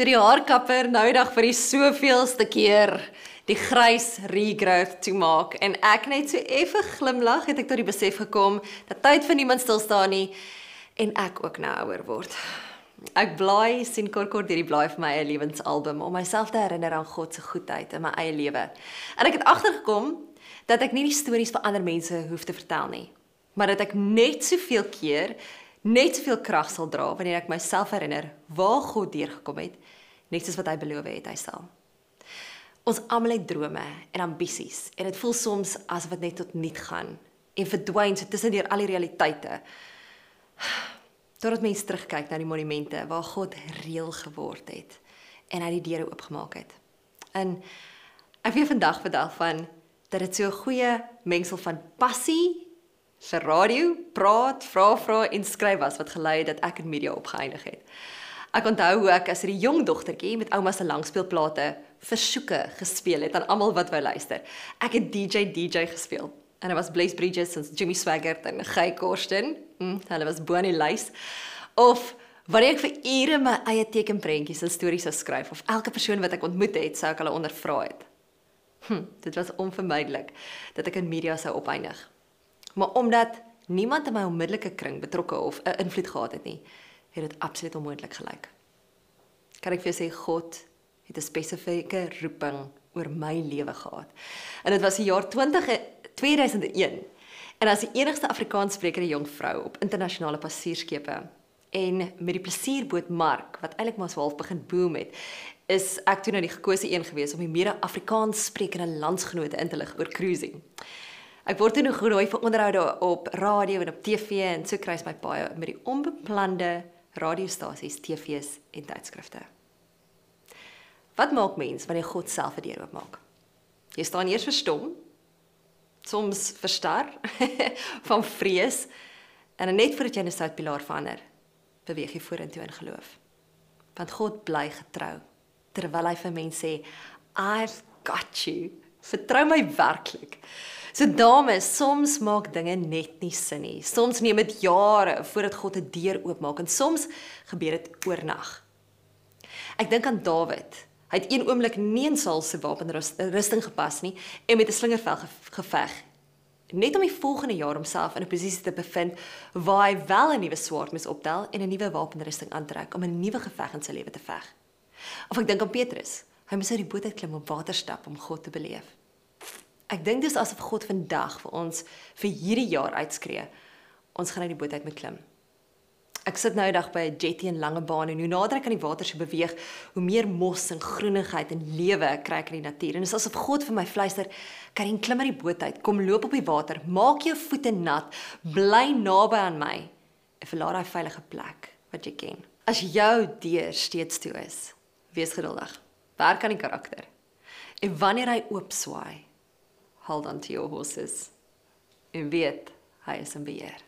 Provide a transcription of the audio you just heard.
toe die haarkapper nou eendag vir die soveelste keer die grys regrowth toe maak en ek net so effe glimlag het ek tot die besef gekom dat tyd vir niemand stil staan nie en ek ook nou ouer word. Ek blaai sien kort kort deur die blaai vir my eie lewensalbum om myself te herinner aan God se goedheid in my eie lewe. En ek het agtergekom dat ek nie die stories vir ander mense hoef te vertel nie, maar dat ek net soveel keer net soveel krag sal dra wanneer ek myself herinner waar God deurgekom het, net soos wat hy beloof het hy sal. Ons almal het drome en ambisies en dit voel soms asof dit net tot niet gaan en verdwyn so tussen deur al die realiteite. Totdat mens terugkyk na die monumente waar God reël geword het en hy die deure oopgemaak het. En ek weet vandag vandag van dat dit so 'n goeie mengsel van passie vir radio, praat, vra vra en skryf was wat gelei het dat ek in media opgeëindig het. Ek onthou hoe ek as 'n jong dogtertjie met ouma se langspeelplate versoeke gespeel het aan almal wat wou luister. Ek het DJ DJ gespeel. En dit was Blaze Bridges en Jimmy Swaggart en Guy Korsten. Hm, hulle was bo in die lys. Of wanneer ek vir ure my eie tekenprentjies en stories sou skryf of elke persoon wat ek ontmoet het, sou ek hulle ondervra het. Hm, dit was onvermydelik dat ek in media sou opeindig. Maar omdat niemand in my onmiddellike kring betrokke of 'n invloed gehad het nie, het dit absoluut onmoontlik gelyk. Kan ek vir jou sê God het 'n spesifieke roeping oor my lewe gehad. En dit was die jaar 20 2001. En as die enigste Afrikaanssprekende jong vrou op internasionale passasiersskepe en met die plesierboot Mark wat eintlik maar so half begin boom het, is ek toe nou die gekose een gewees om die mede Afrikaans sprekende landsgenote in te lig oor cruising. Ek word toe nog genooi vir onderhoude op radio en op TV en so kry ek my paai met die onbeplande radiostasies, TV's en tydskrifte. Wat maak mens wanneer God self 'n deur oopmaak? Jy staan eers verstom, soms verstar van vrees en net voordat jy 'n sout pilaar verander, beweeg jy vorentoe in geloof. Want God bly getrou terwyl hy vir mense sê, "I've got you." Vertrou my werklik. So dames, soms maak dinge net nie sin nie. Soms neem dit jare voordat God 'n deur oopmaak en soms gebeur dit oornag. Ek dink aan Dawid. Hy het een oomblik nie in Saul se wapenrusting gepas nie en met 'n slingervel geveg. Net om die volgende jaar homself in 'n posisie te bevind waar hy wel 'n nuwe swaard mis optel en 'n nuwe wapenrusting aantrek om 'n nuwe geveg in sy lewe te veg. Of ek dink aan Petrus. Hy moes uit die boot uit klim op water stap om God te beleef. Ek dink dis asof God vandag vir ons vir hierdie jaar uitskree. Ons gaan uit die boot uit moet klim. Ek sit nou eendag by 'n jetty en lange baan en hoe nader ek aan die water se beweeg, hoe meer mos en groenigheid en lewe kry ek in die natuur. En dit is asof God vir my fluister, "Karin, klim uit die boot uit, kom loop op die water, maak jou voete nat, bly naby aan my en verlaat daai veilige plek wat jy ken." As jou deur steeds toe is, wees geduldig. Werk aan die karakter. En wanneer hy oop swaai, hold on to your horses. En weet, hy is in beheer.